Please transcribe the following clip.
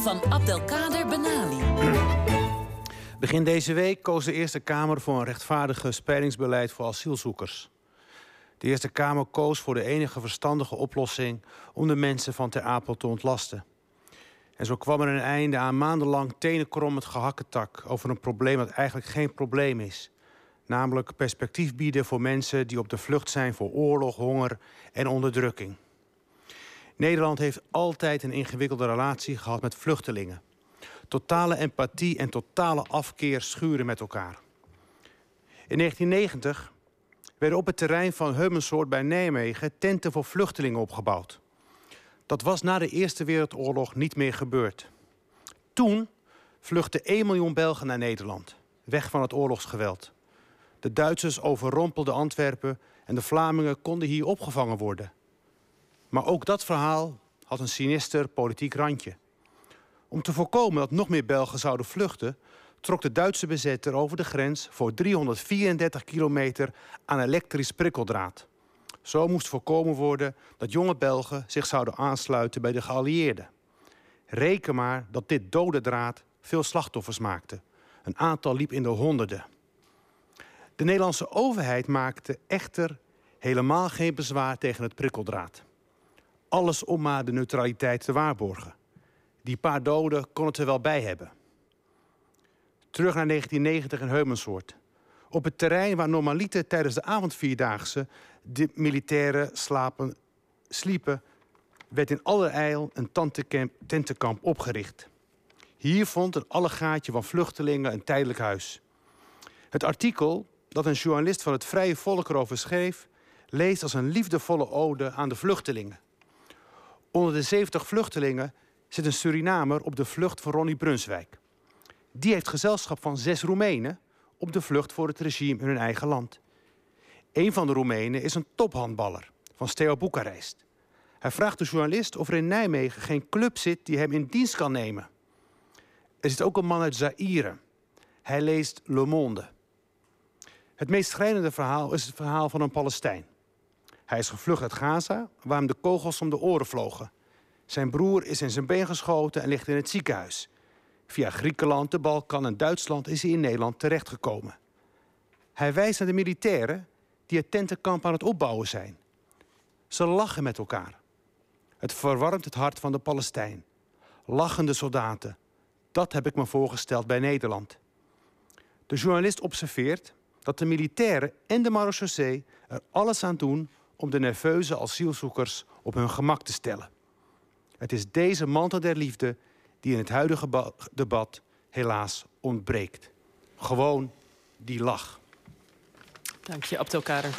van Abdelkader Benali. Begin deze week koos de Eerste Kamer voor een rechtvaardige spreidingsbeleid voor asielzoekers. De Eerste Kamer koos voor de enige verstandige oplossing om de mensen van Ter Apel te ontlasten. En zo kwam er een einde aan maandenlang tenenkrommend gehakketak over een probleem dat eigenlijk geen probleem is. Namelijk perspectief bieden voor mensen die op de vlucht zijn voor oorlog, honger en onderdrukking. Nederland heeft altijd een ingewikkelde relatie gehad met vluchtelingen. Totale empathie en totale afkeer schuren met elkaar. In 1990 werden op het terrein van Heumensoort bij Nijmegen tenten voor vluchtelingen opgebouwd. Dat was na de Eerste Wereldoorlog niet meer gebeurd. Toen vluchtten 1 miljoen Belgen naar Nederland, weg van het oorlogsgeweld. De Duitsers overrompelden Antwerpen en de Vlamingen konden hier opgevangen worden. Maar ook dat verhaal had een sinister politiek randje. Om te voorkomen dat nog meer Belgen zouden vluchten, trok de Duitse bezetter over de grens voor 334 kilometer aan elektrisch prikkeldraad. Zo moest voorkomen worden dat jonge Belgen zich zouden aansluiten bij de geallieerden. Reken maar dat dit dode draad veel slachtoffers maakte. Een aantal liep in de honderden. De Nederlandse overheid maakte echter helemaal geen bezwaar tegen het prikkeldraad. Alles om maar de neutraliteit te waarborgen. Die paar doden kon het er wel bij hebben. Terug naar 1990 in Heumensoort. Op het terrein waar normaliter tijdens de avondvierdaagse de militairen slapen, sliepen, werd in allerijl een tentenkamp opgericht. Hier vond een allegaatje van vluchtelingen een tijdelijk huis. Het artikel dat een journalist van het Vrije Volk erover schreef, leest als een liefdevolle ode aan de vluchtelingen. Onder de 70 vluchtelingen zit een Surinamer op de vlucht voor Ronnie Brunswijk. Die heeft gezelschap van zes Roemenen op de vlucht voor het regime in hun eigen land. Een van de Roemenen is een tophandballer van Steaua Boekarest. Hij vraagt de journalist of er in Nijmegen geen club zit die hem in dienst kan nemen. Er zit ook een man uit Zaire. Hij leest Le Monde. Het meest schrijnende verhaal is het verhaal van een Palestijn. Hij is gevlucht uit Gaza, waar hem de kogels om de oren vlogen. Zijn broer is in zijn been geschoten en ligt in het ziekenhuis. Via Griekenland, de Balkan en Duitsland is hij in Nederland terechtgekomen. Hij wijst naar de militairen die het tentenkamp aan het opbouwen zijn. Ze lachen met elkaar. Het verwarmt het hart van de Palestijn. Lachende soldaten. Dat heb ik me voorgesteld bij Nederland. De journalist observeert dat de militairen en de marechaussee er alles aan doen om de nerveuze asielzoekers op hun gemak te stellen. Het is deze mantel der liefde die in het huidige debat helaas ontbreekt. Gewoon die lach. Dank je, Abdelkader.